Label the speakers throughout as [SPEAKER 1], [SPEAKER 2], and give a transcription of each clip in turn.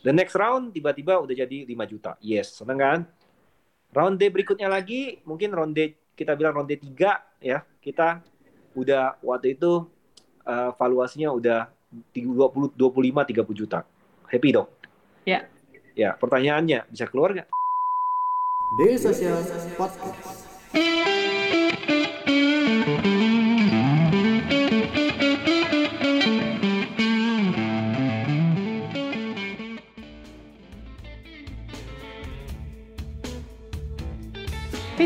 [SPEAKER 1] The next round tiba-tiba udah jadi 5 juta. Yes, seneng kan? Round D berikutnya lagi, mungkin round D kita bilang round D 3 ya. Kita udah waktu itu uh, valuasinya udah 20 25 30 juta. Happy dong?
[SPEAKER 2] Ya.
[SPEAKER 1] Ya, pertanyaannya bisa keluar nggak?
[SPEAKER 3] Desa Sosial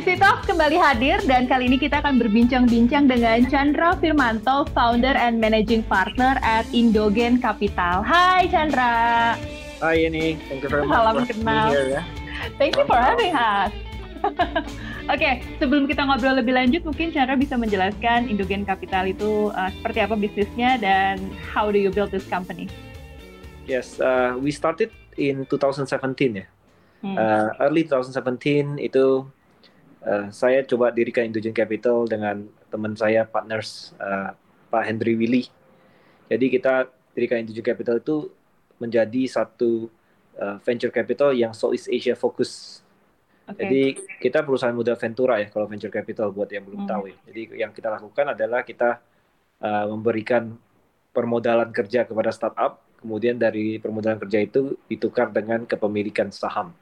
[SPEAKER 3] Podcast.
[SPEAKER 2] Visitalk kembali hadir dan kali ini kita akan berbincang-bincang dengan Chandra Firmanto, Founder and Managing Partner at Indogen Capital. Hai Chandra.
[SPEAKER 1] Hai ini, thank you very much.
[SPEAKER 2] Salam kenal.
[SPEAKER 1] here, ya.
[SPEAKER 2] Thank you for having us. Oke, sebelum kita ngobrol lebih lanjut, mungkin Chandra bisa menjelaskan Indogen Capital itu uh, seperti apa bisnisnya dan how do you build this company?
[SPEAKER 1] Yes, uh, we started in 2017 ya.
[SPEAKER 2] Hmm.
[SPEAKER 1] Uh, early 2017 itu uh, saya coba dirikan Indogen Capital dengan teman saya partners uh, Pak Henry Willy. Jadi kita dirikan Indogen Capital itu menjadi satu uh, venture capital yang Southeast Asia fokus.
[SPEAKER 2] Oke.
[SPEAKER 1] Jadi kita perusahaan muda Ventura ya kalau venture capital buat yang belum
[SPEAKER 2] Hmm.
[SPEAKER 1] tahu ya. Jadi yang kita lakukan adalah kita uh, memberikan permodalan kerja kepada startup, kemudian dari permodalan kerja itu ditukar dengan kepemilikan saham.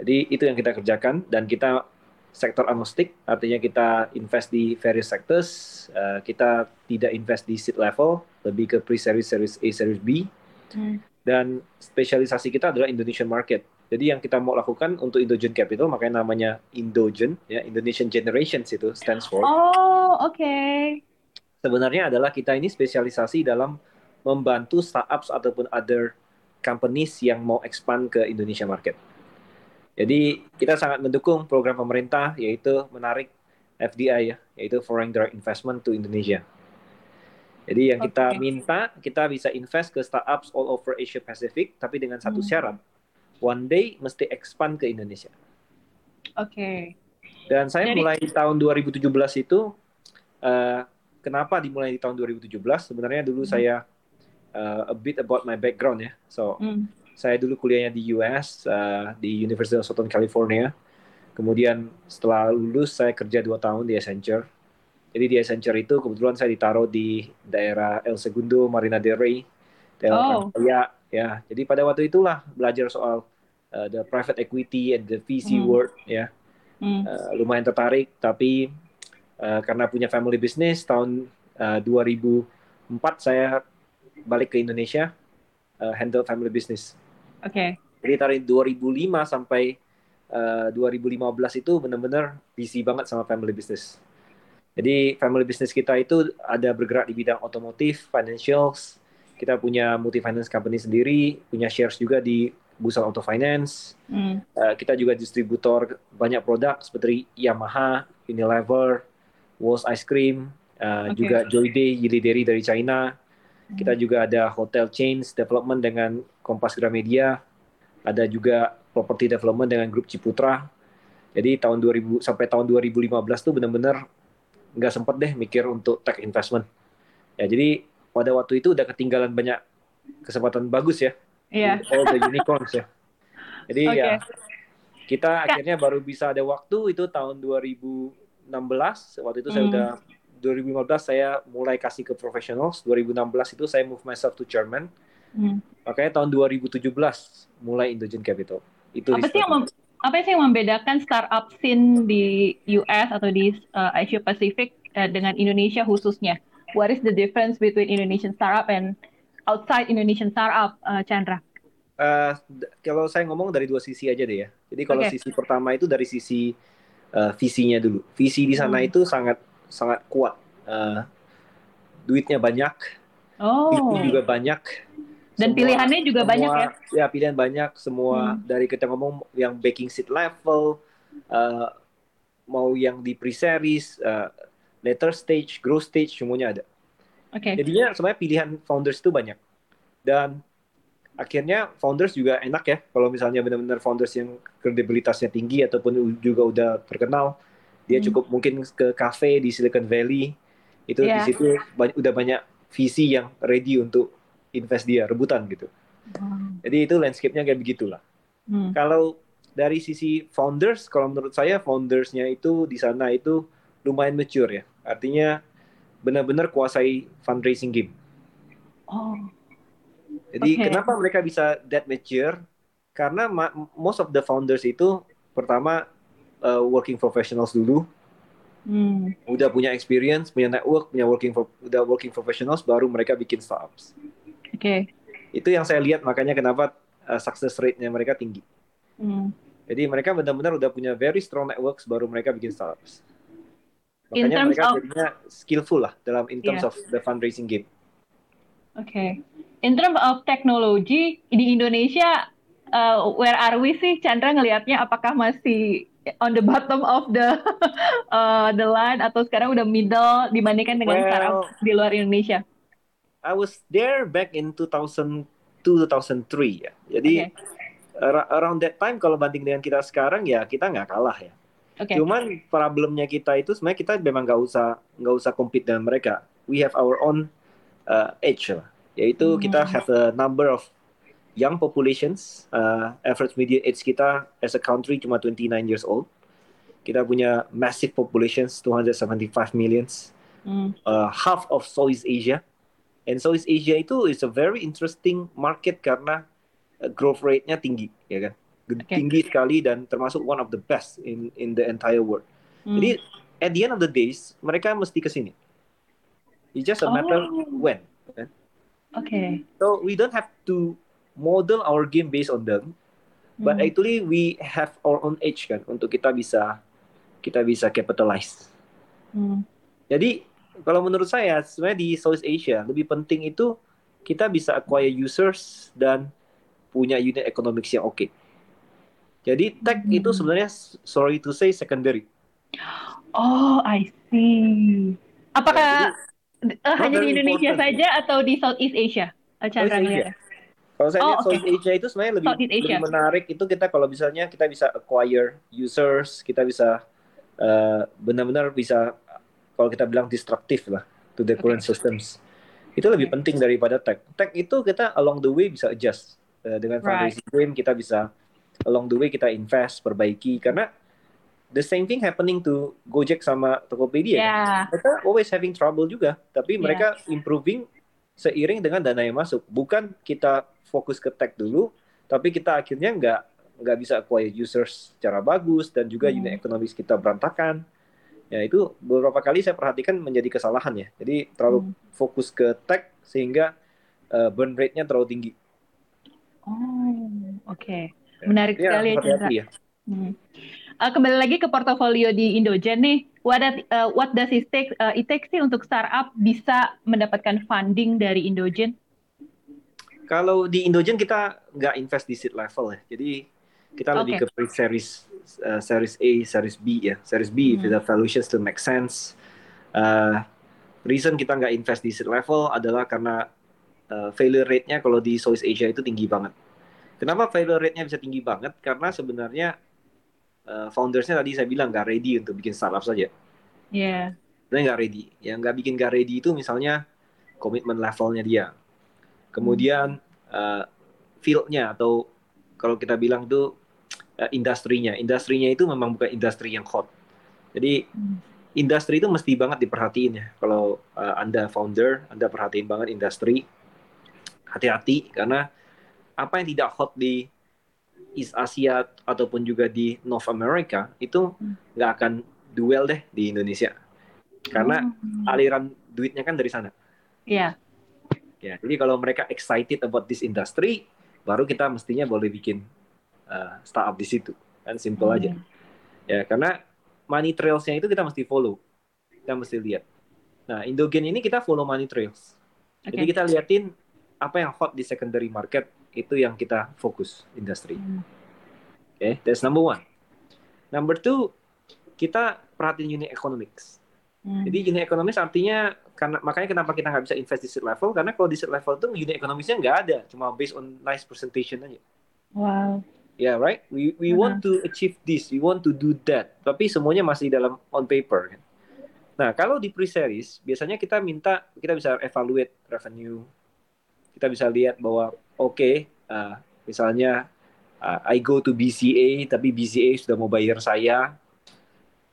[SPEAKER 1] Jadi itu yang kita kerjakan dan kita sektor agnostik, artinya kita invest di various sectors. Uh, kita tidak invest di seed level, lebih ke pre-series, series A, series B.
[SPEAKER 2] Hmm.
[SPEAKER 1] Dan spesialisasi kita adalah Indonesian market. Jadi yang kita mau lakukan untuk Indogen Capital, makanya namanya Indogen, ya Indonesian Generations itu stands for.
[SPEAKER 2] Oh, oke.
[SPEAKER 1] Sebenarnya adalah kita ini spesialisasi dalam membantu startups ataupun other companies yang mau expand ke Indonesia market. Jadi kita sangat mendukung program pemerintah yaitu menarik FDI ya, yaitu Foreign Direct Investment to Indonesia. Jadi yang kita
[SPEAKER 2] Oke.
[SPEAKER 1] minta kita bisa invest ke startups all over Asia Pacific tapi dengan satu
[SPEAKER 2] Hmm.
[SPEAKER 1] syarat. One day mesti expand ke Indonesia.
[SPEAKER 2] Oke.
[SPEAKER 1] Dan saya
[SPEAKER 2] Jadi-
[SPEAKER 1] mulai di tahun 2017 itu, eh, kenapa dimulai di tahun 2017? Sebenarnya dulu
[SPEAKER 2] Hmm.
[SPEAKER 1] saya eh, a bit about my background ya. So
[SPEAKER 2] Hmm.
[SPEAKER 1] Saya dulu kuliahnya di US eh, di University of Southern California. Kemudian setelah lulus saya kerja dua tahun di Accenture. Jadi di Accenture itu kebetulan saya ditaruh di daerah El Segundo, Marina del Rey, daerah
[SPEAKER 2] Oh.
[SPEAKER 1] Kaya. Ya, jadi pada waktu itulah belajar soal eh, the private equity and the VC
[SPEAKER 2] Hmm.
[SPEAKER 1] world ya. Uh, lumayan tertarik tapi uh, karena punya family business tahun uh, 2004 saya balik ke Indonesia uh, handle family business.
[SPEAKER 2] Oke.
[SPEAKER 1] Jadi dari 2005 sampai uh, 2015 itu benar-benar busy banget sama family business. Jadi family business kita itu ada bergerak di bidang otomotif, financials. Kita punya multi finance company sendiri, punya shares juga di Bursa Auto Finance.
[SPEAKER 2] Hmm.
[SPEAKER 1] Uh, kita juga distributor banyak produk seperti Yamaha, Unilever, Walls Ice Cream, uh,
[SPEAKER 2] Oke.
[SPEAKER 1] juga Joyday, Yilideri dari China. Kita juga ada hotel chains development dengan Kompas Gramedia, ada juga property development dengan grup Ciputra. Jadi tahun 2000 sampai tahun 2015 tuh benar-benar nggak sempet deh mikir untuk tech investment. Ya jadi pada waktu itu udah ketinggalan banyak kesempatan bagus ya
[SPEAKER 2] Iya.
[SPEAKER 1] all the unicorns ya. Jadi
[SPEAKER 2] Oke.
[SPEAKER 1] ya kita
[SPEAKER 2] Kak.
[SPEAKER 1] akhirnya baru bisa ada waktu itu tahun 2016. Waktu itu saya
[SPEAKER 2] Hmm.
[SPEAKER 1] udah 2015 saya mulai kasih ke professionals. 2016 itu saya move myself to chairman.
[SPEAKER 2] Hmm.
[SPEAKER 1] Makanya tahun 2017 mulai Indogen Capital. Itu
[SPEAKER 2] Apa sih yang mem- apa sih yang membedakan startup scene di US atau di uh, Asia Pacific uh, dengan Indonesia khususnya? What is the difference between Indonesian startup and outside Indonesian startup, uh, Chandra?
[SPEAKER 1] D- kalau saya ngomong dari dua sisi aja deh ya. Jadi kalau
[SPEAKER 2] Oke.
[SPEAKER 1] sisi pertama itu dari sisi eh, visinya dulu. Visi di sana
[SPEAKER 2] Hmm.
[SPEAKER 1] itu sangat sangat kuat. Eh, duitnya banyak,
[SPEAKER 2] Oh,
[SPEAKER 1] VC juga banyak.
[SPEAKER 2] Dan
[SPEAKER 1] Semua-
[SPEAKER 2] pilihannya juga banyak ya?
[SPEAKER 1] semua- Ya pilihan banyak. Semua
[SPEAKER 2] Hmm.
[SPEAKER 1] dari kita ngomong yang baking seed level, eh, mau yang di pre-series, eh, later stage, growth stage, semuanya ada.
[SPEAKER 2] Oke.
[SPEAKER 1] Jadinya sebenarnya pilihan founders itu banyak. Dan akhirnya founders juga enak ya kalau misalnya benar-benar founders yang kredibilitasnya tinggi ataupun juga udah terkenal, dia
[SPEAKER 2] Hmm.
[SPEAKER 1] cukup mungkin ke cafe di Silicon Valley itu
[SPEAKER 2] Iya.
[SPEAKER 1] di situ ba- udah banyak VC yang ready untuk invest dia rebutan gitu. Jadi itu landscape-nya kayak begitulah.
[SPEAKER 2] Hmm.
[SPEAKER 1] Kalau dari sisi founders, kalau menurut saya foundersnya itu di sana itu lumayan mature ya. Artinya benar-benar kuasai fundraising game.
[SPEAKER 2] Oh,
[SPEAKER 1] Jadi
[SPEAKER 2] Oke.
[SPEAKER 1] kenapa mereka bisa that mature? Karena ma- most of the founders itu pertama uh, working professionals dulu,
[SPEAKER 2] hmm.
[SPEAKER 1] udah punya experience, punya network, punya working pro- udah working professionals, baru mereka bikin startups.
[SPEAKER 2] Oke.
[SPEAKER 1] Itu yang saya lihat makanya kenapa uh, success rate-nya mereka tinggi.
[SPEAKER 2] Hmm.
[SPEAKER 1] Jadi mereka benar-benar udah punya very strong networks, baru mereka bikin startups. Makanya mereka
[SPEAKER 2] of-
[SPEAKER 1] jadinya skillful lah dalam in terms
[SPEAKER 2] Yeah.
[SPEAKER 1] of the fundraising game.
[SPEAKER 2] Oke. In terms of teknologi di Indonesia, uh, where are we sih? Chandra ngelihatnya apakah masih on the bottom of the uh, the line atau sekarang udah middle dibandingkan dengan
[SPEAKER 1] Well,
[SPEAKER 2] startup di luar Indonesia?
[SPEAKER 1] I was there back in 2002 2003 ya. Jadi
[SPEAKER 2] Oke.
[SPEAKER 1] ar- around that time kalau banding dengan kita sekarang ya kita nggak kalah ya.
[SPEAKER 2] Oke.
[SPEAKER 1] Cuman problemnya kita itu sebenarnya kita memang nggak usah nggak usah compete dengan mereka. We have our own uh, edge lah. Yaitu kita
[SPEAKER 2] Hmm.
[SPEAKER 1] have a number of young populations. Uh, average media age kita as a country cuma 29 years old. Kita punya massive populations 275 millions.
[SPEAKER 2] Hmm.
[SPEAKER 1] uh, half of Southeast Asia. And Southeast Asia itu is a very interesting market karena uh, growth rate-nya tinggi, ya kan?
[SPEAKER 2] Oke.
[SPEAKER 1] Tinggi sekali dan termasuk one of the best in in the entire world.
[SPEAKER 2] Hmm.
[SPEAKER 1] Jadi at the end of the days mereka mesti ke sini. It's just a matter
[SPEAKER 2] Oh.
[SPEAKER 1] when.
[SPEAKER 2] Oke.
[SPEAKER 1] So we don't have to model our game based on them, but
[SPEAKER 2] Hmm.
[SPEAKER 1] actually we have our own edge kan untuk kita bisa kita bisa capitalize.
[SPEAKER 2] Hmm.
[SPEAKER 1] Jadi kalau menurut saya sebenarnya di Southeast Asia lebih penting itu kita bisa acquire users dan punya unit economics yang oke. Jadi tech
[SPEAKER 2] Hmm.
[SPEAKER 1] itu sebenarnya sorry to say secondary.
[SPEAKER 2] Oh, I see. Apakah eh, hanya
[SPEAKER 1] very
[SPEAKER 2] di Indonesia saja atau di Southeast Asia?
[SPEAKER 1] Southeast
[SPEAKER 2] ngeliatnya?
[SPEAKER 1] Kalau saya
[SPEAKER 2] Oh,
[SPEAKER 1] lihat
[SPEAKER 2] oke.
[SPEAKER 1] Southeast Asia itu sebenarnya lebih, lebih menarik itu kita kalau misalnya kita bisa acquire users, kita bisa eh, benar-benar bisa kalau kita bilang destructive lah to the current systems. Itu lebih
[SPEAKER 2] Oke.
[SPEAKER 1] penting daripada tech. Tech itu kita along the way bisa adjust Eh, dengan
[SPEAKER 2] Right.
[SPEAKER 1] fundraising game kita bisa along the way kita invest, perbaiki karena the same thing happening to Gojek sama Tokopedia.
[SPEAKER 2] Ya.
[SPEAKER 1] mereka always having trouble juga, tapi
[SPEAKER 2] Yeah.
[SPEAKER 1] mereka improving seiring dengan dana yang masuk. Bukan kita fokus ke tech dulu, tapi kita akhirnya nggak nggak bisa acquire users secara bagus dan juga
[SPEAKER 2] Hmm.
[SPEAKER 1] unit ekonomis kita berantakan. Ya itu beberapa kali saya perhatikan menjadi kesalahan ya. Jadi terlalu
[SPEAKER 2] Hmm.
[SPEAKER 1] fokus ke tech sehingga uh, burn rate-nya terlalu tinggi.
[SPEAKER 2] Oh, oke.
[SPEAKER 1] Ya.
[SPEAKER 2] Menarik
[SPEAKER 1] Ya,
[SPEAKER 2] sekali ya, Chandra.
[SPEAKER 1] hati-hati ya.
[SPEAKER 2] Hmm. Uh, kembali lagi ke portofolio di Indogen nih. What, does- uh, what does it take, uh, it take sih untuk startup bisa mendapatkan funding dari Indogen?
[SPEAKER 1] Kalau di Indogen kita nggak invest di seed level ya. Jadi kita lebih
[SPEAKER 2] Oke.
[SPEAKER 1] ke pre-series uh, series A, series B ya. Series B if
[SPEAKER 2] Hmm.
[SPEAKER 1] the valuation still make sense. Uh, reason kita nggak invest di seed level adalah karena uh, failure rate-nya kalau di Southeast Asia itu tinggi banget. Kenapa failure rate-nya bisa tinggi banget? Karena sebenarnya uh, foundersnya tadi saya bilang nggak ready untuk bikin startup saja.
[SPEAKER 2] Ya.
[SPEAKER 1] Sebenarnya nggak ready. Yang nggak bikin nggak ready itu misalnya komitmen levelnya dia. Kemudian uh, field-nya atau kalau kita bilang itu uh, industrinya. Industrinya itu memang bukan industri yang hot. Jadi
[SPEAKER 2] Hmm.
[SPEAKER 1] industri itu mesti banget diperhatiin ya. Kalau uh, Anda founder, Anda perhatiin banget industri. Hati-hati karena apa yang tidak hot di East Asia ataupun juga di North America itu
[SPEAKER 2] Hmm.
[SPEAKER 1] nggak akan duel deh di Indonesia. Karena
[SPEAKER 2] Oh.
[SPEAKER 1] aliran duitnya kan dari sana.
[SPEAKER 2] Ya.
[SPEAKER 1] Ya, jadi kalau mereka excited about this industry, baru kita mestinya boleh bikin uh, startup di situ. Kan simple aja.
[SPEAKER 2] Hmm.
[SPEAKER 1] Ya, karena money trails-nya itu kita mesti follow. Kita mesti lihat. Nah, Indogen ini kita follow money trails.
[SPEAKER 2] Oke.
[SPEAKER 1] Jadi kita liatin apa yang hot di secondary market itu yang kita fokus industri.
[SPEAKER 2] Hmm.
[SPEAKER 1] Oke, that's number one. Number two, kita perhatiin unit economics.
[SPEAKER 2] Hmm.
[SPEAKER 1] Jadi unit economics artinya karena makanya kenapa kita nggak bisa invest di seed level karena kalau di seed level itu unit economicsnya nggak ada, cuma based on nice presentation aja.
[SPEAKER 2] Wow.
[SPEAKER 1] Ya, yeah, right? We we
[SPEAKER 2] Uh-huh.
[SPEAKER 1] want to achieve this, we want to do that. Tapi semuanya masih dalam on paper kan. Nah, kalau di pre-series biasanya kita minta kita bisa evaluate revenue. Kita bisa lihat bahwa oke, uh, misalnya uh, I go to BCA tapi BCA sudah mau bayar saya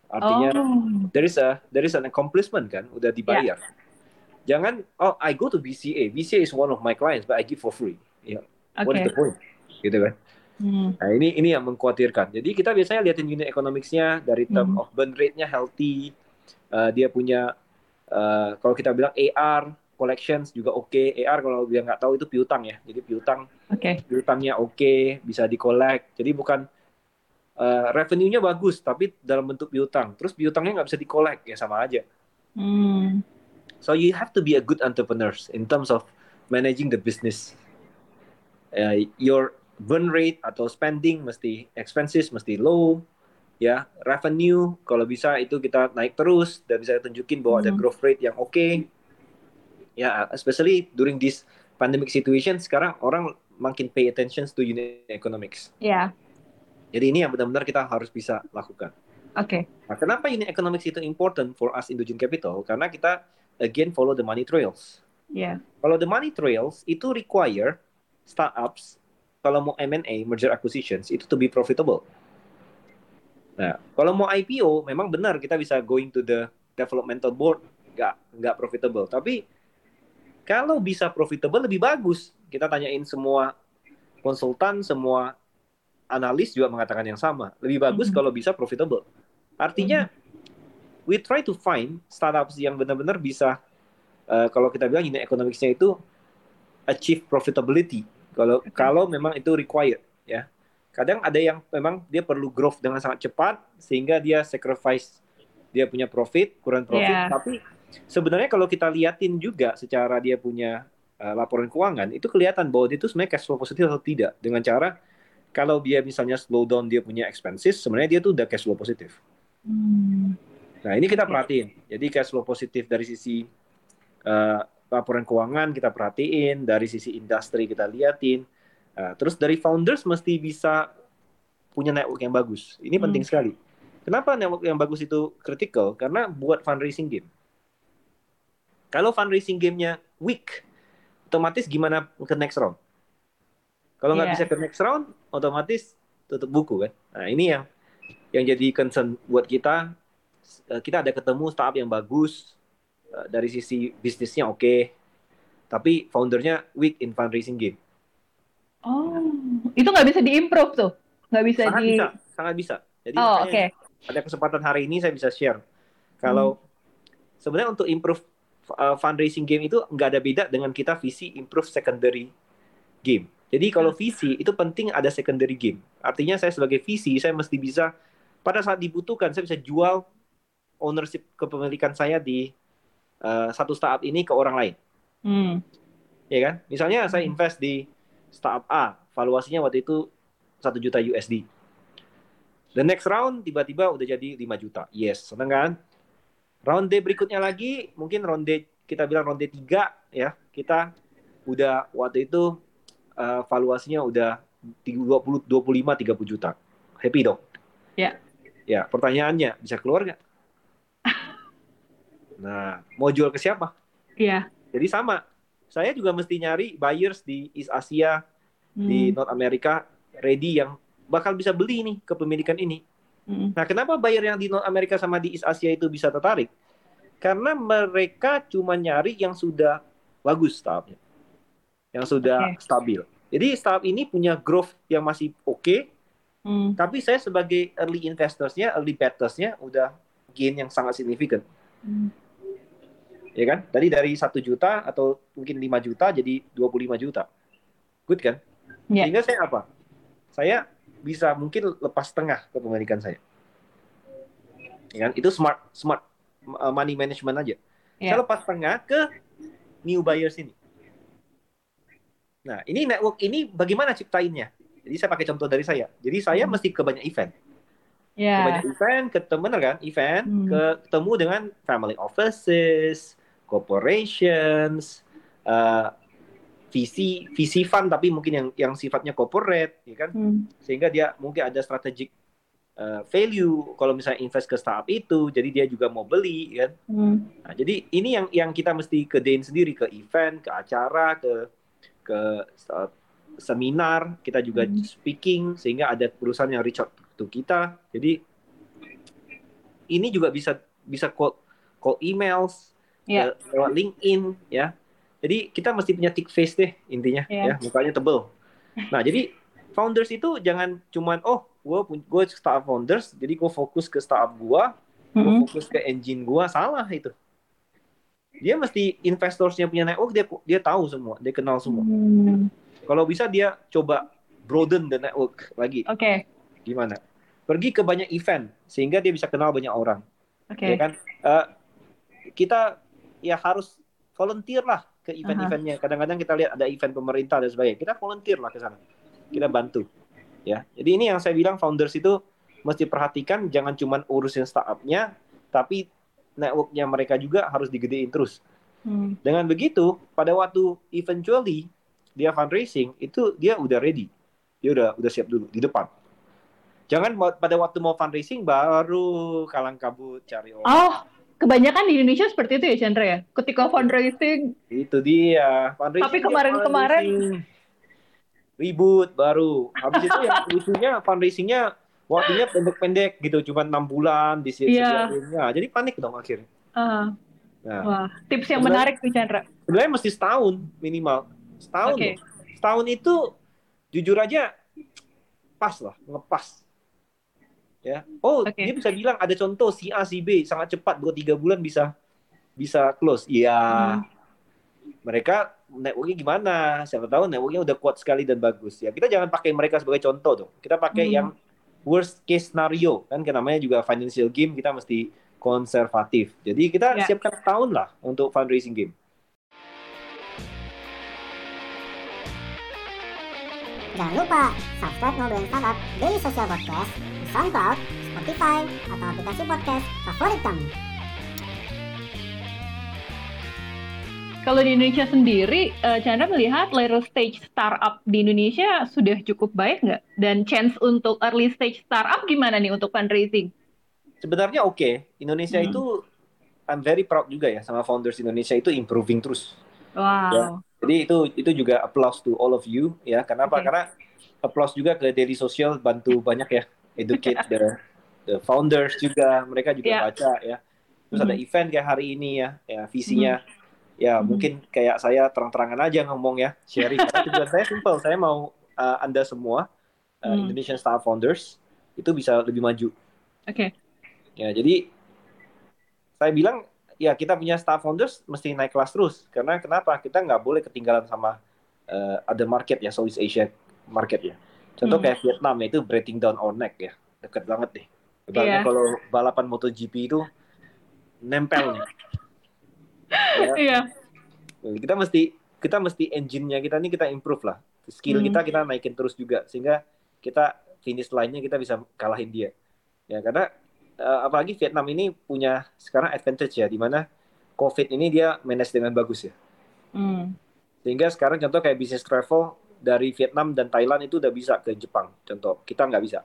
[SPEAKER 1] artinya
[SPEAKER 2] oh.
[SPEAKER 1] there is a there is an accomplishment kan udah dibayar jangan oh I go to BCA BCA is one of my clients but I give for free ya what is the point gitu kan
[SPEAKER 2] Hmm.
[SPEAKER 1] Nah ini ini yang mengkhawatirkan. Jadi kita biasanya liatin unit economics-nya dari term
[SPEAKER 2] Hmm.
[SPEAKER 1] of burn rate-nya healthy, uh, dia punya uh, kalau kita bilang AR collections juga oke. AR kalau dia nggak tahu itu piutang ya. Jadi piutang
[SPEAKER 2] Oke.
[SPEAKER 1] piutangnya oke, bisa di collect. Jadi bukan uh, revenue-nya bagus tapi dalam bentuk piutang. Terus piutangnya nggak bisa di collect ya sama aja.
[SPEAKER 2] Hmm.
[SPEAKER 1] So you have to be a good entrepreneurs in terms of managing the business. Uh, your burn rate atau spending mesti expenses mesti low, ya revenue kalau bisa itu kita naik terus dan bisa tunjukin bahwa ada
[SPEAKER 2] Hmm.
[SPEAKER 1] growth rate yang oke. Ya, especially during this pandemic situation sekarang orang makin pay attention to unit economics.
[SPEAKER 2] Ya.
[SPEAKER 1] Jadi ini yang benar-benar kita harus bisa lakukan.
[SPEAKER 2] Oke.
[SPEAKER 1] Nah, kenapa unit economics itu important for us Indogene Capital? Karena kita again follow the money trails.
[SPEAKER 2] Ya.
[SPEAKER 1] Kalau the money trails itu require startups kalau mau M&A merger acquisitions itu to be profitable. Nah, kalau mau IPO memang benar kita bisa going to the developmental board nggak nggak profitable. Tapi kalau bisa profitable lebih bagus. Kita tanyain semua konsultan, semua analis juga mengatakan yang sama. Lebih bagus
[SPEAKER 2] Mhm.
[SPEAKER 1] kalau bisa profitable. Artinya we try to find startups yang benar-benar bisa uh, kalau kita bilang unit economics-nya itu achieve profitability. Kalau kalau memang itu required ya. Kadang ada yang memang dia perlu growth dengan sangat cepat sehingga dia sacrifice dia punya profit, kurang profit,
[SPEAKER 2] Yeah.
[SPEAKER 1] tapi sebenarnya kalau kita liatin juga secara dia punya uh, laporan keuangan itu kelihatan bahwa dia itu sebenarnya cash flow positif atau tidak dengan cara kalau dia misalnya slow down dia punya expenses sebenarnya dia tuh udah cash flow positif.
[SPEAKER 2] Hmm.
[SPEAKER 1] Nah, ini kita
[SPEAKER 2] Oke.
[SPEAKER 1] perhatiin. Jadi cash flow positif dari sisi uh, laporan keuangan kita perhatiin, dari sisi industri kita liatin. Uh, terus dari founders mesti bisa punya network yang bagus. Ini
[SPEAKER 2] Hmm.
[SPEAKER 1] penting sekali. Kenapa network yang bagus itu critical? Karena buat fundraising game. Kalau fundraising gamenya weak, otomatis gimana ke next round? Kalau nggak
[SPEAKER 2] Iya.
[SPEAKER 1] bisa ke next round, otomatis tutup buku kan. Nah ini yang yang jadi concern buat kita. Eh, Kita ada ketemu startup yang bagus eh, dari sisi bisnisnya oke, tapi foundernya weak in fundraising game.
[SPEAKER 2] Oh, itu nggak bisa diimprove tuh? Nggak bisa
[SPEAKER 1] Sangat
[SPEAKER 2] di...
[SPEAKER 1] bisa, sangat bisa. Jadi
[SPEAKER 2] Oh, oke.
[SPEAKER 1] ada kesempatan hari ini saya bisa share. Kalau sebenarnya untuk improve uh, fundraising game itu nggak ada beda dengan kita visi improve secondary game. Jadi kalau visi itu penting ada secondary game. Artinya saya sebagai visi saya mesti bisa pada saat dibutuhkan saya bisa jual ownership kepemilikan saya di uh, satu startup ini ke orang lain,
[SPEAKER 2] Hmm.
[SPEAKER 1] ya kan? Misalnya saya invest di startup A, valuasinya waktu itu satu juta USD. The next round tiba-tiba udah jadi 5 juta. Yes, seneng kan? Round D berikutnya lagi, mungkin round D kita bilang round D 3 ya. Kita udah waktu itu uh, valuasinya udah 20 25 30 juta. Happy dong?
[SPEAKER 2] Ya.
[SPEAKER 1] Ya, pertanyaannya bisa keluar nggak? Nah, mau jual ke siapa?
[SPEAKER 2] Iya.
[SPEAKER 1] Jadi sama. Saya juga mesti nyari buyers di East Asia, di
[SPEAKER 2] Hmm.
[SPEAKER 1] North America ready yang bakal bisa beli nih kepemilikan ini.
[SPEAKER 2] Hmm.
[SPEAKER 1] Nah, kenapa buyer yang di North America sama di East Asia itu bisa tertarik? Karena mereka cuma nyari yang sudah bagus startupnya, yang sudah
[SPEAKER 2] Oke.
[SPEAKER 1] stabil. Jadi startup ini punya growth yang masih oke,
[SPEAKER 2] Hmm.
[SPEAKER 1] tapi saya sebagai early investorsnya, early bettersnya udah gain yang sangat signifikan,
[SPEAKER 2] Hmm.
[SPEAKER 1] Ya kan? Tadi dari satu juta atau mungkin 5 juta jadi 25 juta, good kan?
[SPEAKER 2] Ya.
[SPEAKER 1] Sehingga saya apa? Saya bisa mungkin lepas tengah kepemilikan saya. Ya kan? Itu smart smart uh, money management aja.
[SPEAKER 2] Ya.
[SPEAKER 1] Saya lepas tengah ke new buyers ini. Nah, ini network ini bagaimana ciptainnya? Jadi saya pakai contoh dari saya. Jadi saya
[SPEAKER 2] Hmm.
[SPEAKER 1] mesti ke banyak event. Ke
[SPEAKER 2] Ya.
[SPEAKER 1] banyak event, ketemu bener kan? Event,
[SPEAKER 2] Hmm.
[SPEAKER 1] ke, ketemu dengan family offices, corporations, uh, VC VC fund tapi mungkin yang yang sifatnya corporate, ya kan?
[SPEAKER 2] Hmm.
[SPEAKER 1] sehingga dia mungkin ada strategic uh, value kalau misalnya invest ke startup itu jadi dia juga mau beli kan
[SPEAKER 2] Hmm.
[SPEAKER 1] nah, jadi ini yang yang kita mesti kedein sendiri ke event ke acara ke ke uh, seminar, kita juga
[SPEAKER 2] Hmm.
[SPEAKER 1] speaking sehingga ada perusahaan yang reach out to kita. Jadi ini juga bisa bisa call call emails,
[SPEAKER 2] Ya.
[SPEAKER 1] ke- lewat LinkedIn ya. Jadi kita mesti punya thick face deh intinya
[SPEAKER 2] Iya.
[SPEAKER 1] ya, mukanya tebel. Nah, jadi founders itu jangan cuman oh, gue gue startup founders, jadi gue fokus ke startup gue, gue
[SPEAKER 2] Mm-mm.
[SPEAKER 1] fokus ke engine gue, salah itu. Dia mesti investorsnya punya network, dia dia tahu semua, dia kenal semua.
[SPEAKER 2] Hmm,
[SPEAKER 1] Kalau bisa dia coba broaden the network lagi.
[SPEAKER 2] Oke,
[SPEAKER 1] Gimana? Pergi ke banyak event sehingga dia bisa kenal banyak orang.
[SPEAKER 2] oke.
[SPEAKER 1] Ya kan? Eh, kita ya harus volunteer lah ke event-eventnya. Kadang-kadang kita lihat ada event pemerintah dan sebagainya. Kita volunteer lah ke sana. Kita bantu. Ya. Jadi ini yang saya bilang founders itu mesti perhatikan jangan cuma urusin startupnya, tapi networknya mereka juga harus digedein terus.
[SPEAKER 2] Hmm,
[SPEAKER 1] Dengan begitu, pada waktu eventually dia fundraising itu dia udah ready, dia udah udah siap dulu di depan. Jangan pada waktu mau fundraising baru kalang kabut cari orang.
[SPEAKER 2] Oh, kebanyakan di Indonesia seperti itu ya Chandra ya. Ketika fundraising,
[SPEAKER 1] Itu dia fundraising.
[SPEAKER 2] Tapi kemarin-kemarin-
[SPEAKER 1] ribut baru. Habis itu yang lucunya fundraisingnya waktunya pendek-pendek gitu, cuma enam bulan di
[SPEAKER 2] Iya.
[SPEAKER 1] Nah, jadi panik dong akhirnya.
[SPEAKER 2] ah,
[SPEAKER 1] Nah,
[SPEAKER 2] wah, tips yang
[SPEAKER 1] Sebenarnya-
[SPEAKER 2] menarik nih Chandra.
[SPEAKER 1] sebenarnya mesti setahun minimal. Setahun. Loh. Setahun itu jujur aja pas lah, ngepas. Ya. Oh,
[SPEAKER 2] Oke.
[SPEAKER 1] dia bisa bilang ada contoh si A si B sangat cepat dua tiga bulan bisa bisa close. Iya.
[SPEAKER 2] Hmm.
[SPEAKER 1] Mereka networknya gimana? Siapa tahu networknya udah kuat sekali dan bagus. Ya, kita jangan pakai mereka sebagai contoh dong. Kita pakai
[SPEAKER 2] Hmm.
[SPEAKER 1] yang worst case scenario kan kan namanya juga financial game kita mesti konservatif. Jadi kita
[SPEAKER 2] Ya.
[SPEAKER 1] siapkan tahun lah untuk fundraising game.
[SPEAKER 4] Jangan lupa subscribe Ngobrolin Startup Daily Social Podcast SoundCloud, Spotify, atau aplikasi podcast favorit kamu.
[SPEAKER 2] Kalau di Indonesia sendiri, eh, Chandra melihat later stage startup di Indonesia sudah cukup baik nggak? Dan chance untuk early stage startup gimana nih untuk fundraising?
[SPEAKER 1] Sebenarnya oke. Indonesia
[SPEAKER 2] Hmm.
[SPEAKER 1] itu I'm very proud juga ya sama founders Indonesia itu improving terus.
[SPEAKER 2] Wow.
[SPEAKER 1] Ya. Jadi itu itu juga applause to all of you ya. Kenapa?
[SPEAKER 2] Oke.
[SPEAKER 1] Karena applause juga ke Daily Social bantu banyak ya educate the the founders juga mereka juga
[SPEAKER 2] Ya.
[SPEAKER 1] baca ya. Terus ada
[SPEAKER 2] Mhm.
[SPEAKER 1] event kayak hari ini ya, ya visinya ya
[SPEAKER 2] Mhm.
[SPEAKER 1] mungkin kayak saya terang-terangan aja ngomong ya sharing. Karena tujuan saya simple, saya mau uh, anda semua uh,
[SPEAKER 2] Hmm.
[SPEAKER 1] Indonesian Startup Founders itu bisa lebih maju.
[SPEAKER 2] Oke.
[SPEAKER 1] Ya, jadi saya bilang ya kita punya staff founders mesti naik kelas terus karena kenapa kita nggak boleh ketinggalan sama uh, other market ya Southeast Asia market ya. Contoh
[SPEAKER 2] Hmm.
[SPEAKER 1] kayak Vietnam itu breathing down our neck ya, deket banget deh. Ibaratnya
[SPEAKER 2] Iya.
[SPEAKER 1] kalau balapan MotoGP itu nempel nih. Ya,
[SPEAKER 2] Iya.
[SPEAKER 1] kita mesti kita mesti engine-nya kita nih kita improve lah. Skill
[SPEAKER 2] Hmm.
[SPEAKER 1] kita kita naikin terus juga sehingga kita finish line-nya kita bisa kalahin dia. Ya karena eh, apalagi Vietnam ini punya sekarang advantage ya di mana COVID ini dia manage dengan bagus ya.
[SPEAKER 2] Hmm.
[SPEAKER 1] Sehingga sekarang contoh kayak bisnis travel dari Vietnam dan Thailand itu udah bisa ke Jepang. Contoh, kita nggak bisa.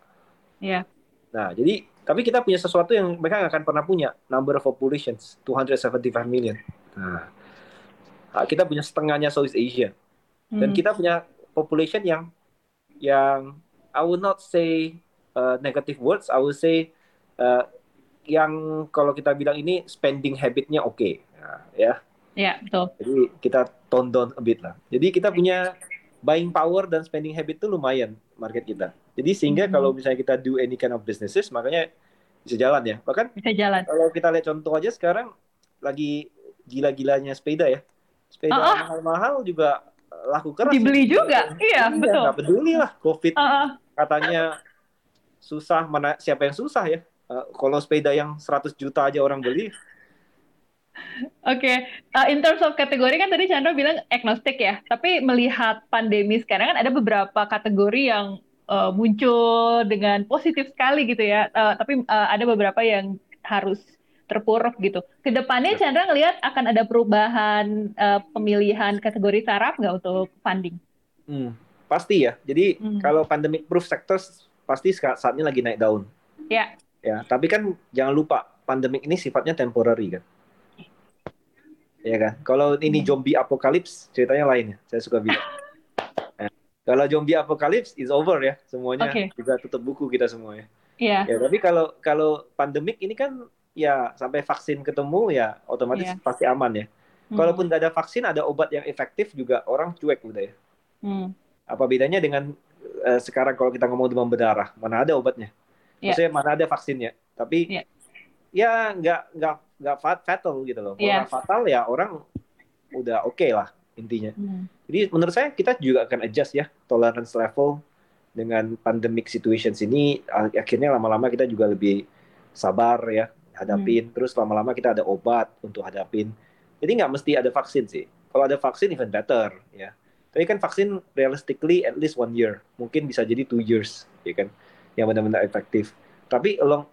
[SPEAKER 2] Iya.
[SPEAKER 1] Nah, jadi tapi kita punya sesuatu yang mereka nggak akan pernah punya. Number of populations 275 million. Nah, ah, kita punya setengahnya Southeast Asia dan
[SPEAKER 2] Hmm.
[SPEAKER 1] kita punya population yang yang I would not say uh, negative words, I would say uh, yang kalau kita bilang ini spending habitnya oke, Nah, ya.
[SPEAKER 2] Iya, betul.
[SPEAKER 1] Jadi kita tone down a bit lah. Jadi kita punya buying power dan spending habit itu lumayan market kita. Jadi sehingga
[SPEAKER 2] Mhm.
[SPEAKER 1] kalau misalnya kita do any kind of businesses, makanya bisa jalan ya. Bahkan
[SPEAKER 2] Bisa jalan.
[SPEAKER 1] kalau kita lihat contoh aja sekarang lagi gila-gilanya sepeda ya. Sepeda
[SPEAKER 2] Ah, ah.
[SPEAKER 1] mahal-mahal juga laku keras.
[SPEAKER 2] Dibeli juga. Iya, betul.
[SPEAKER 1] Nggak peduli lah COVID
[SPEAKER 2] Ah, ah.
[SPEAKER 1] katanya susah mana siapa yang susah ya. Eh, kalau sepeda yang 100 juta aja orang beli,
[SPEAKER 2] Oke, Uh, in terms of kategori kan tadi Chandra bilang agnostik ya, tapi melihat pandemi sekarang kan ada beberapa kategori yang uh, muncul dengan positif sekali gitu ya, Uh, tapi uh, ada beberapa yang harus terpuruk gitu. Ke depannya
[SPEAKER 1] Ya.
[SPEAKER 2] Chandra ngelihat akan ada perubahan uh, pemilihan kategori saraf nggak untuk funding?
[SPEAKER 1] hmm, pasti ya. Jadi
[SPEAKER 2] Hmm.
[SPEAKER 1] kalau pandemic proof sectors pasti saat ini lagi naik daun.
[SPEAKER 2] Ya.
[SPEAKER 1] Ya, tapi kan jangan lupa pandemic ini sifatnya temporary kan. Ya kan. Kalau ini
[SPEAKER 2] Hmm.
[SPEAKER 1] zombie apocalypse ceritanya lain ya. Saya suka bilang. Ya. Kalau zombie apocalypse is over ya semuanya
[SPEAKER 2] Oke.
[SPEAKER 1] juga tutup buku kita semuanya.
[SPEAKER 2] Iya.
[SPEAKER 1] Ya, tapi kalau kalau pandemik ini kan ya sampai vaksin ketemu ya otomatis
[SPEAKER 2] Iya.
[SPEAKER 1] pasti aman ya.
[SPEAKER 2] Hmm.
[SPEAKER 1] Kalaupun nggak ada vaksin, ada obat yang efektif juga orang cuek udah ya.
[SPEAKER 2] Hmm.
[SPEAKER 1] Apa bedanya dengan eh, sekarang kalau kita ngomong demam berdarah, mana ada obatnya?
[SPEAKER 2] Iya.
[SPEAKER 1] Maksudnya mana ada vaksinnya? Tapi
[SPEAKER 2] Iya.
[SPEAKER 1] ya nggak nggak nggak fat- fatal gitu loh. Kalau nggak fatal ya orang udah oke lah intinya.
[SPEAKER 2] Hmm.
[SPEAKER 1] Jadi menurut saya kita juga akan adjust ya tolerance level dengan pandemic situations ini. Ak- akhirnya lama-lama kita juga lebih sabar ya hadapin. Terus lama-lama kita ada obat untuk hadapin. Jadi nggak mesti ada vaksin sih. Kalau ada vaksin even better ya. Tapi kan vaksin realistically at least one year. Mungkin bisa jadi two years ya kan? Yang benar-benar efektif. Tapi along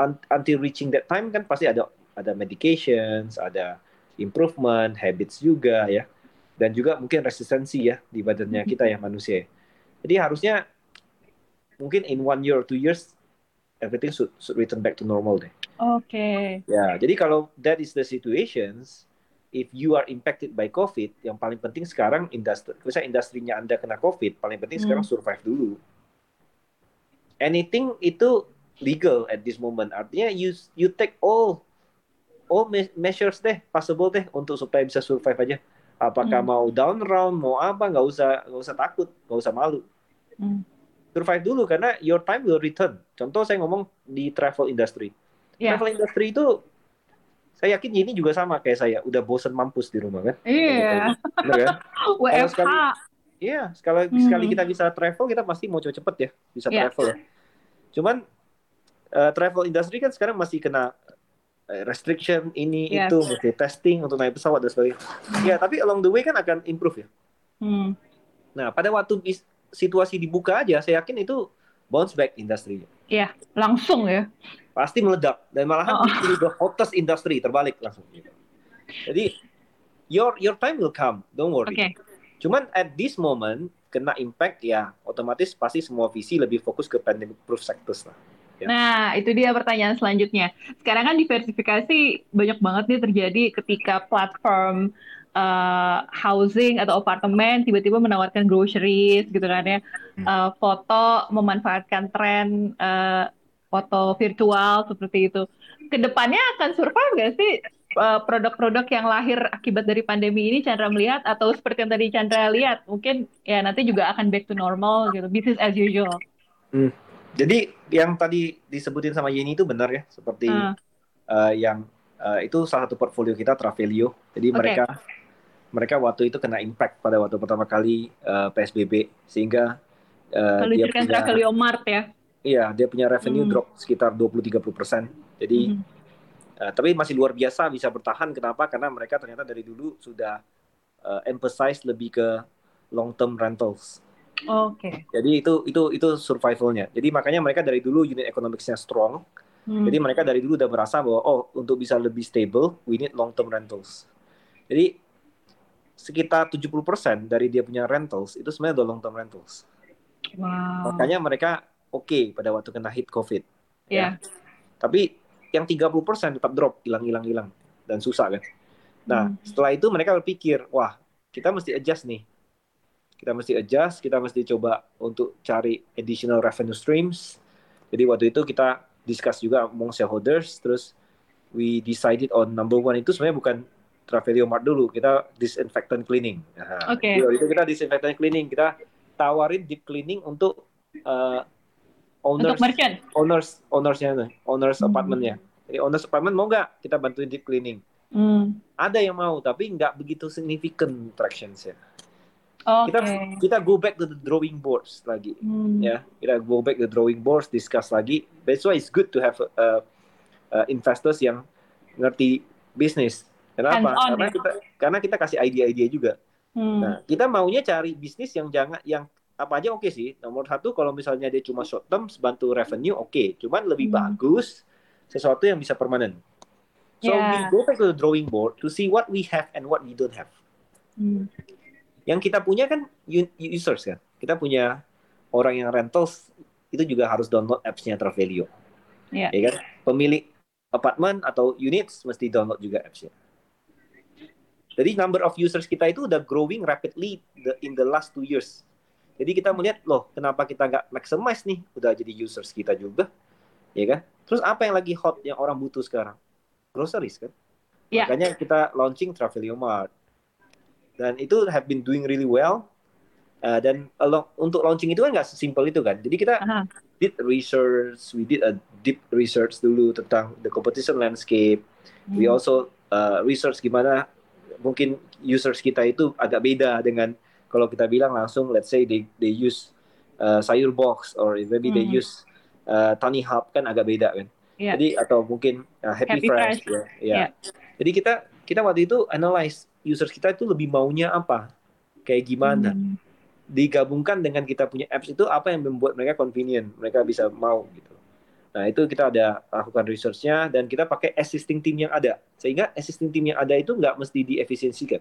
[SPEAKER 1] un- until reaching that time kan pasti ada ada medications ada improvement habits juga ya dan juga mungkin resistensi ya di badannya kita ya manusia jadi harusnya mungkin in one year or two years everything should, should return back to normal deh
[SPEAKER 2] Oke.
[SPEAKER 1] Ya, jadi kalau that is the situations, if you are impacted by COVID, yang paling penting sekarang industri, misalnya industrinya Anda kena COVID, paling penting sekarang
[SPEAKER 2] Hmm.
[SPEAKER 1] survive dulu. Anything itu legal at this moment. Artinya you you take all all me- measures deh, possible deh untuk supaya bisa survive aja. Apakah
[SPEAKER 2] Hmm.
[SPEAKER 1] mau down round, mau apa, nggak usah nggak usah takut, nggak usah malu.
[SPEAKER 2] Hmm.
[SPEAKER 1] Survive dulu karena your time will return. Contoh saya ngomong di travel industry.
[SPEAKER 2] Iya.
[SPEAKER 1] Travel industry itu saya yakin ini juga sama kayak saya, udah bosen mampus di rumah kan?
[SPEAKER 2] Iya.
[SPEAKER 1] Bener kan?
[SPEAKER 2] WFH.
[SPEAKER 1] sekali- Iya, sekali
[SPEAKER 2] Hmm.
[SPEAKER 1] sekali kita bisa travel, kita pasti mau cepet ya, bisa
[SPEAKER 2] Iya.
[SPEAKER 1] travel ya. Cuman eh, travel industry kan sekarang masih kena restriction ini
[SPEAKER 2] Yes.
[SPEAKER 1] itu, mesti testing untuk naik pesawat dan sebagainya. Ya, tapi along the way kan akan improve ya.
[SPEAKER 2] Hmm.
[SPEAKER 1] Nah, pada waktu bis- situasi dibuka aja, saya yakin itu bounce back industri.
[SPEAKER 2] Iya, langsung ya.
[SPEAKER 1] pasti meledak dan malahan
[SPEAKER 2] Oh.
[SPEAKER 1] itu the hottest industry terbalik langsung gitu. Jadi your your time will come, don't worry.
[SPEAKER 2] Oke.
[SPEAKER 1] Cuman at this moment kena impact ya otomatis pasti semua visi lebih fokus ke pandemic proof sectors lah. Ya.
[SPEAKER 2] Nah, itu dia pertanyaan selanjutnya. Sekarang kan diversifikasi banyak banget nih terjadi ketika platform eh, housing atau apartemen tiba-tiba menawarkan groceries gitu kan ya.
[SPEAKER 1] Hmm.
[SPEAKER 2] Eh, foto memanfaatkan tren eh, foto virtual seperti itu. Ke depannya akan survive nggak sih eh, produk-produk yang lahir akibat dari pandemi ini Chandra melihat atau seperti yang tadi Chandra lihat mungkin ya nanti juga akan back to normal gitu, business as usual.
[SPEAKER 1] Jadi yang tadi disebutin sama Yeni itu benar ya, seperti
[SPEAKER 2] Ah.
[SPEAKER 1] eh, yang eh, itu salah satu portfolio kita Travelio. Jadi
[SPEAKER 2] Oke.
[SPEAKER 1] mereka mereka waktu itu kena impact pada waktu pertama kali eh, PSBB sehingga eh, dia punya
[SPEAKER 2] Travelio Mart ya.
[SPEAKER 1] iya dia punya revenue
[SPEAKER 2] Hmm.
[SPEAKER 1] drop sekitar 20-30 persen. Jadi
[SPEAKER 2] Mhm.
[SPEAKER 1] eh, tapi masih luar biasa bisa bertahan. Kenapa? Karena mereka ternyata dari dulu sudah eh, emphasize lebih ke long term rentals.
[SPEAKER 2] Oke.
[SPEAKER 1] Jadi itu itu itu survivalnya. Jadi makanya mereka dari dulu unit economicsnya strong.
[SPEAKER 2] Hmm.
[SPEAKER 1] Jadi mereka dari dulu udah merasa bahwa oh untuk bisa lebih stable we need long term rentals. Jadi sekitar 70% dari dia punya rentals itu sebenarnya udah long term rentals.
[SPEAKER 2] Wow.
[SPEAKER 1] Makanya mereka oke pada waktu kena hit COVID.
[SPEAKER 2] Ya.
[SPEAKER 1] Tapi yang 30% tetap drop, hilang-hilang hilang dan susah kan. Nah,
[SPEAKER 2] Hmm.
[SPEAKER 1] setelah itu mereka berpikir, wah, kita mesti adjust nih. Kita mesti adjust, kita mesti coba untuk cari additional revenue streams. Jadi waktu itu kita discuss juga among shareholders, terus we decided on number one itu sebenarnya bukan Travelio Mart dulu, kita disinfectant cleaning. Nah,
[SPEAKER 2] Oke.
[SPEAKER 1] jadi waktu itu kita disinfectant cleaning, kita tawarin deep cleaning untuk uh,
[SPEAKER 2] Untuk
[SPEAKER 1] owners
[SPEAKER 2] merchant.
[SPEAKER 1] owners ownersnya owners
[SPEAKER 2] Hmm.
[SPEAKER 1] apartemennya. Jadi owners apartemen mau nggak kita bantuin deep cleaning?
[SPEAKER 2] Hmm.
[SPEAKER 1] Ada yang mau, tapi nggak begitu significant tractions
[SPEAKER 2] Oke.
[SPEAKER 1] Kita kita go back to the drawing boards lagi,
[SPEAKER 2] Hmm.
[SPEAKER 1] ya. Kita go back to the drawing boards, discuss lagi. That's why it's good to have uh, uh, investors yang ngerti bisnis. Kenapa? Karena
[SPEAKER 2] ya.
[SPEAKER 1] kita karena kita kasih ide-ide juga.
[SPEAKER 2] Hmm.
[SPEAKER 1] Nah, kita maunya cari bisnis yang jangan yang apa aja oke sih. Nomor satu kalau misalnya dia cuma short term bantu revenue oke. Cuman lebih
[SPEAKER 2] Hmm.
[SPEAKER 1] bagus sesuatu yang bisa permanen. So
[SPEAKER 2] Yeah.
[SPEAKER 1] we go back to the drawing board to see what we have and what we don't have.
[SPEAKER 2] Hmm.
[SPEAKER 1] Yang kita punya kan users kan. Kita punya orang yang rentals itu juga harus download apps-nya Travelio.
[SPEAKER 2] Iya.
[SPEAKER 1] Ya kan? Pemilik apartemen atau units mesti download juga apps-nya. Jadi number of users kita itu udah growing rapidly the- in the last two years. Jadi kita melihat loh, kenapa kita nggak maximize nih? Udah jadi users kita juga, ya kan? Terus apa yang lagi hot yang orang butuh sekarang? Groceries kan?
[SPEAKER 2] Ya.
[SPEAKER 1] Makanya kita launching Travelio Mart. Dan itu have been doing really well. Uh, dan along, untuk launching itu kan nggak sesimpel itu kan. Jadi kita
[SPEAKER 2] Aha.
[SPEAKER 1] did research, we did a deep research dulu tentang the competition landscape. We
[SPEAKER 2] Hmm.
[SPEAKER 1] also uh, research gimana mungkin users kita itu agak beda dengan kalau kita bilang langsung let's say they they use uh, sayur box or maybe they
[SPEAKER 2] Hmm.
[SPEAKER 1] use uh, tani hub kan agak beda kan.
[SPEAKER 2] Iya.
[SPEAKER 1] Jadi atau mungkin uh, happy,
[SPEAKER 2] Happy
[SPEAKER 1] fresh,
[SPEAKER 2] Fresh.
[SPEAKER 1] ya. ya.
[SPEAKER 2] Iya.
[SPEAKER 1] Jadi kita kita waktu itu analyze users kita itu lebih maunya apa? Kayak gimana?
[SPEAKER 2] Hmm.
[SPEAKER 1] digabungkan dengan kita punya apps itu apa yang membuat mereka convenient, mereka bisa mau gitu. Nah itu kita ada lakukan researchnya dan kita pakai existing team yang ada, sehingga existing team yang ada itu nggak mesti diefisiensikan.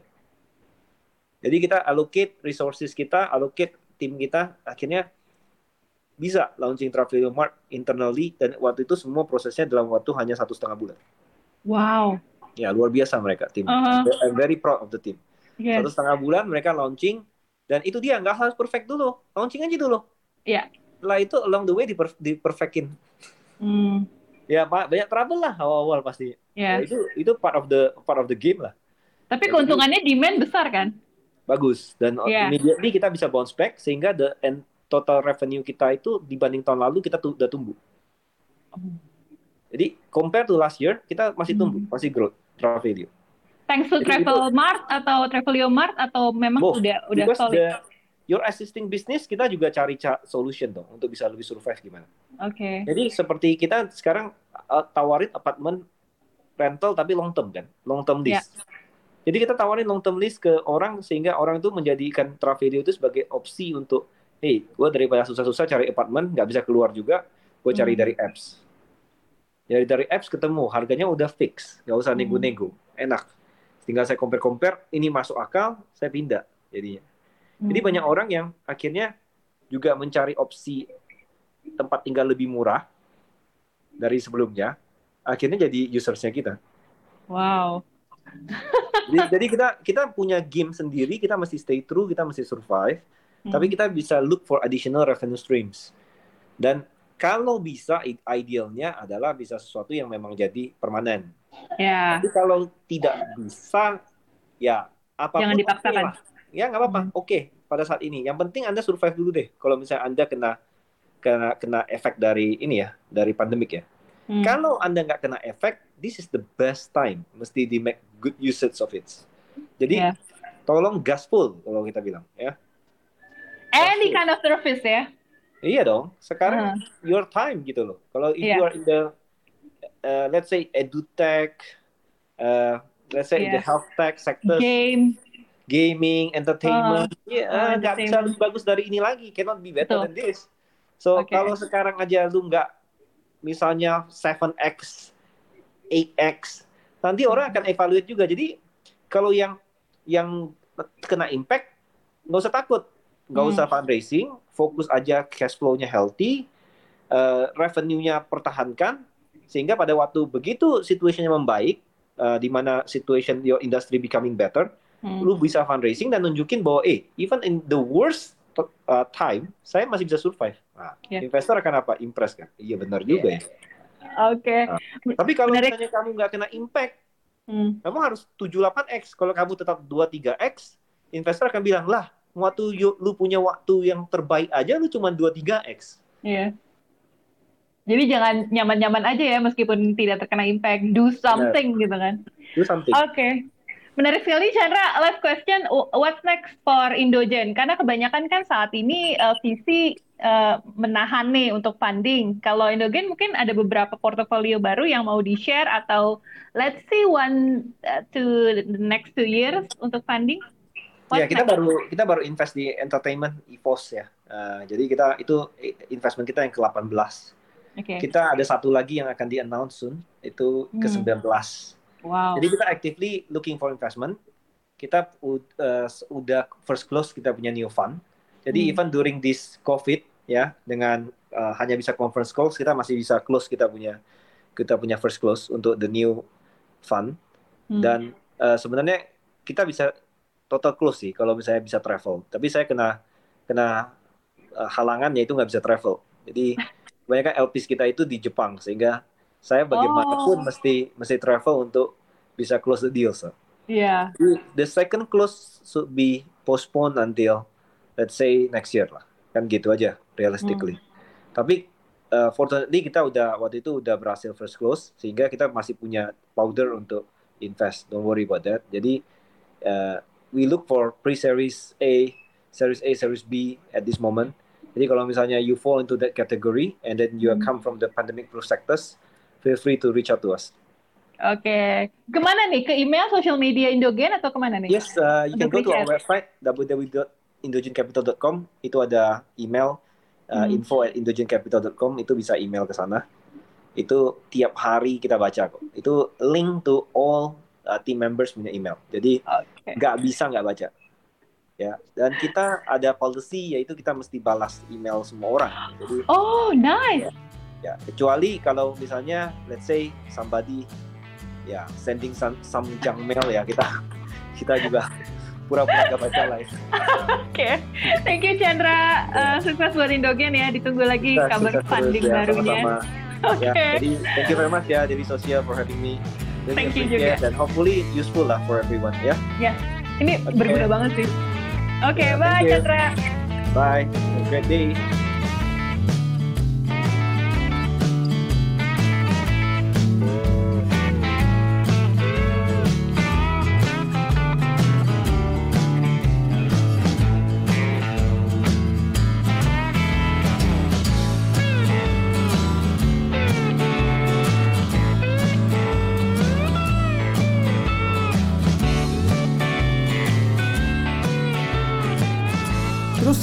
[SPEAKER 1] Jadi kita allocate resources kita, allocate tim kita, akhirnya bisa launching Travelio Mart internally dan waktu itu semua prosesnya dalam waktu hanya satu setengah bulan.
[SPEAKER 2] Wow.
[SPEAKER 1] Ya luar biasa mereka tim.
[SPEAKER 2] Aha.
[SPEAKER 1] I'm very proud of the team.
[SPEAKER 2] Yes.
[SPEAKER 1] Satu setengah bulan mereka launching dan itu dia nggak harus perfect dulu, launching aja dulu.
[SPEAKER 2] Iya.
[SPEAKER 1] Setelah itu along the way diper, diperfectin.
[SPEAKER 2] Hmm.
[SPEAKER 1] Ya Pak, banyak trouble lah awal-awal pasti. Ya,
[SPEAKER 2] Yes.
[SPEAKER 1] itu itu part of the part of the game lah.
[SPEAKER 2] Tapi
[SPEAKER 1] jadi-
[SPEAKER 2] keuntungannya demand besar kan?
[SPEAKER 1] Bagus dan
[SPEAKER 2] Iya.
[SPEAKER 1] immediately kita bisa bounce back sehingga the and total revenue kita itu dibanding tahun lalu kita tuh udah tumbuh. Jadi compare to last year kita masih
[SPEAKER 2] Hmm.
[SPEAKER 1] tumbuh, masih growth Travelio.
[SPEAKER 2] Thanks to
[SPEAKER 1] Jadi
[SPEAKER 2] Travel Mart atau Travelio Mart atau memang
[SPEAKER 1] Both.
[SPEAKER 2] udah udah
[SPEAKER 1] Because
[SPEAKER 2] solid?
[SPEAKER 1] the your existing business kita juga cari ca- solution dong untuk bisa lebih survive gimana.
[SPEAKER 2] Oke.
[SPEAKER 1] Jadi seperti kita sekarang uh, tawarin apartemen rental tapi long term kan, long term
[SPEAKER 2] Ya.
[SPEAKER 1] lease. Jadi kita tawarin long term lease ke orang sehingga orang itu menjadikan Travelio itu sebagai opsi untuk, hey, gue daripada susah-susah cari apartemen nggak bisa keluar juga, gue cari
[SPEAKER 2] Hmm.
[SPEAKER 1] dari apps. Jadi dari apps ketemu, harganya udah fix, nggak usah
[SPEAKER 2] Hmm.
[SPEAKER 1] nego-nego, enak. Tinggal saya compare-compare, ini masuk akal, saya pindah jadinya. Jadi
[SPEAKER 2] Hmm.
[SPEAKER 1] banyak orang yang akhirnya juga mencari opsi tempat tinggal lebih murah dari sebelumnya, akhirnya jadi usersnya kita.
[SPEAKER 2] Wow.
[SPEAKER 1] Jadi, jadi kita kita punya game sendiri, kita mesti stay true, kita mesti survive,
[SPEAKER 2] Hmm.
[SPEAKER 1] tapi kita bisa look for additional revenue streams. Dan kalau bisa, idealnya adalah bisa sesuatu yang memang jadi permanen.
[SPEAKER 2] ya.
[SPEAKER 1] Tapi kalau tidak bisa, ya apa
[SPEAKER 2] pun
[SPEAKER 1] Jangan
[SPEAKER 2] dipaksakan.
[SPEAKER 1] lah. Ya nggak apa-apa,
[SPEAKER 2] Hmm.
[SPEAKER 1] oke pada saat ini. Yang penting Anda survive dulu deh. Kalau misalnya Anda kena kena kena efek dari ini ya, dari pandemik ya.
[SPEAKER 2] Hmm.
[SPEAKER 1] Kalau Anda nggak kena efek, this is the best time. Mesti di make good usage of it. Jadi
[SPEAKER 2] Ya.
[SPEAKER 1] tolong gaspol kalau kita bilang ya.
[SPEAKER 2] Any kind of service ya.
[SPEAKER 1] Iya dong. Sekarang
[SPEAKER 2] Ah.
[SPEAKER 1] your time gitu loh. Kalau if
[SPEAKER 2] Iya.
[SPEAKER 1] you are in the uh, let's say edutech, uh, let's say in the health tech sector,
[SPEAKER 2] Game.
[SPEAKER 1] gaming, entertainment, ya
[SPEAKER 2] ah,
[SPEAKER 1] nggak bisa lebih bagus dari ini lagi. Cannot be better
[SPEAKER 2] Betul.
[SPEAKER 1] than this. So
[SPEAKER 2] Oke.
[SPEAKER 1] kalau sekarang aja lu nggak misalnya 7x, 8x, nanti orang akan evaluate juga. Jadi kalau yang yang kena impact nggak usah takut, nggak
[SPEAKER 2] Hmm.
[SPEAKER 1] usah fundraising, fokus aja cash flow-nya healthy, uh, revenue-nya pertahankan, sehingga pada waktu begitu situasinya membaik, uh, di mana situation your industry becoming better,
[SPEAKER 2] Hmm.
[SPEAKER 1] lu bisa fundraising dan nunjukin bahwa eh even in the worst uh, time saya masih bisa survive. Nah,
[SPEAKER 2] Ya.
[SPEAKER 1] investor akan apa? Impress kan? Iya benar juga ya.
[SPEAKER 2] Oke.
[SPEAKER 1] Tapi kalau
[SPEAKER 2] Menarik.
[SPEAKER 1] misalnya kamu nggak kena impact,
[SPEAKER 2] Hmm.
[SPEAKER 1] kamu harus 78x. Kalau kamu tetap 23x, investor akan bilang, "Lah, waktu lu punya waktu yang terbaik aja lu cuma 23x."
[SPEAKER 2] Iya. Jadi jangan nyaman-nyaman aja ya meskipun tidak terkena impact. Do something gitu kan.
[SPEAKER 1] Itu something.
[SPEAKER 2] Oke. Menarik sekali Chandra. Last question, what's next for Indogen? Karena kebanyakan kan saat ini uh, VC uh, menahan nih untuk funding. Kalau Indogen mungkin ada beberapa portofolio baru yang mau di-share atau let's see one uh, to the next two years untuk funding.
[SPEAKER 1] Ya,
[SPEAKER 2] What's
[SPEAKER 1] kita baru kita baru invest di entertainment EVOS ya. Uh, jadi kita itu investment kita yang ke-18.
[SPEAKER 2] Oke.
[SPEAKER 1] Kita ada satu lagi yang akan di-announce soon, itu
[SPEAKER 2] Hmm.
[SPEAKER 1] ke-19.
[SPEAKER 2] Wow.
[SPEAKER 1] Jadi kita actively looking for investment. Kita uh, udah first close kita punya new fund. Jadi
[SPEAKER 2] Hmm.
[SPEAKER 1] even during this COVID ya dengan uh, hanya bisa conference calls kita masih bisa close kita punya kita punya first close untuk the new fund
[SPEAKER 2] Hmm.
[SPEAKER 1] dan uh, sebenarnya kita bisa total close sih kalau misalnya bisa travel. Tapi saya kena kena uh, halangan yaitu nggak bisa travel. Jadi kebanyakan LPs kita itu di Jepang sehingga saya bagaimanapun
[SPEAKER 2] Oh.
[SPEAKER 1] mesti mesti travel untuk bisa close the deal. So.
[SPEAKER 2] Iya.
[SPEAKER 1] The second close should be postponed until let's say next year lah. Kan gitu aja realistically. Tapi uh, fortunately kita udah waktu itu udah berhasil first close sehingga kita masih punya powder untuk invest. Don't worry about that. Jadi uh, we look for pre-series A, series A, series B at this moment. Jadi kalau misalnya you fall into that category and then you
[SPEAKER 2] Hmm.
[SPEAKER 1] come from the pandemic proof sectors, feel free to reach out to us.
[SPEAKER 2] Oke. Ke mana nih? Ke email, social media Indogen atau ke mana nih?
[SPEAKER 1] Yes, uh, you can go to our website www.indogencapital.com. Itu ada email uh,
[SPEAKER 2] Hmm.
[SPEAKER 1] info at indogencapital.com. Itu bisa email ke sana. Itu tiap hari kita baca kok. Itu link to all uh, team members punya email. Jadi
[SPEAKER 2] Oke.
[SPEAKER 1] nggak bisa nggak baca. Ya, dan kita ada policy yaitu kita mesti balas email semua orang. Jadi
[SPEAKER 2] Oh, nice.
[SPEAKER 1] ya kecuali kalau misalnya let's say somebody ya sending some, some junk mail ya kita kita juga pura-pura gak baca lah ya.
[SPEAKER 2] Oke. Thank you Chandra. Uh, sukses buat Indogen ya. Ditunggu lagi kabar
[SPEAKER 1] sukses
[SPEAKER 2] funding
[SPEAKER 1] ya,
[SPEAKER 2] barunya. Oke.
[SPEAKER 1] ya jadi thank you very much ya Dewi Sosial for having me
[SPEAKER 2] Thank you juga.
[SPEAKER 1] dan hopefully useful lah for everyone ya
[SPEAKER 2] Ini
[SPEAKER 1] Oke.
[SPEAKER 2] berguna banget sih. Oke,
[SPEAKER 1] Ya,
[SPEAKER 2] bye
[SPEAKER 1] thank you.
[SPEAKER 2] Chandra.
[SPEAKER 1] bye have a great day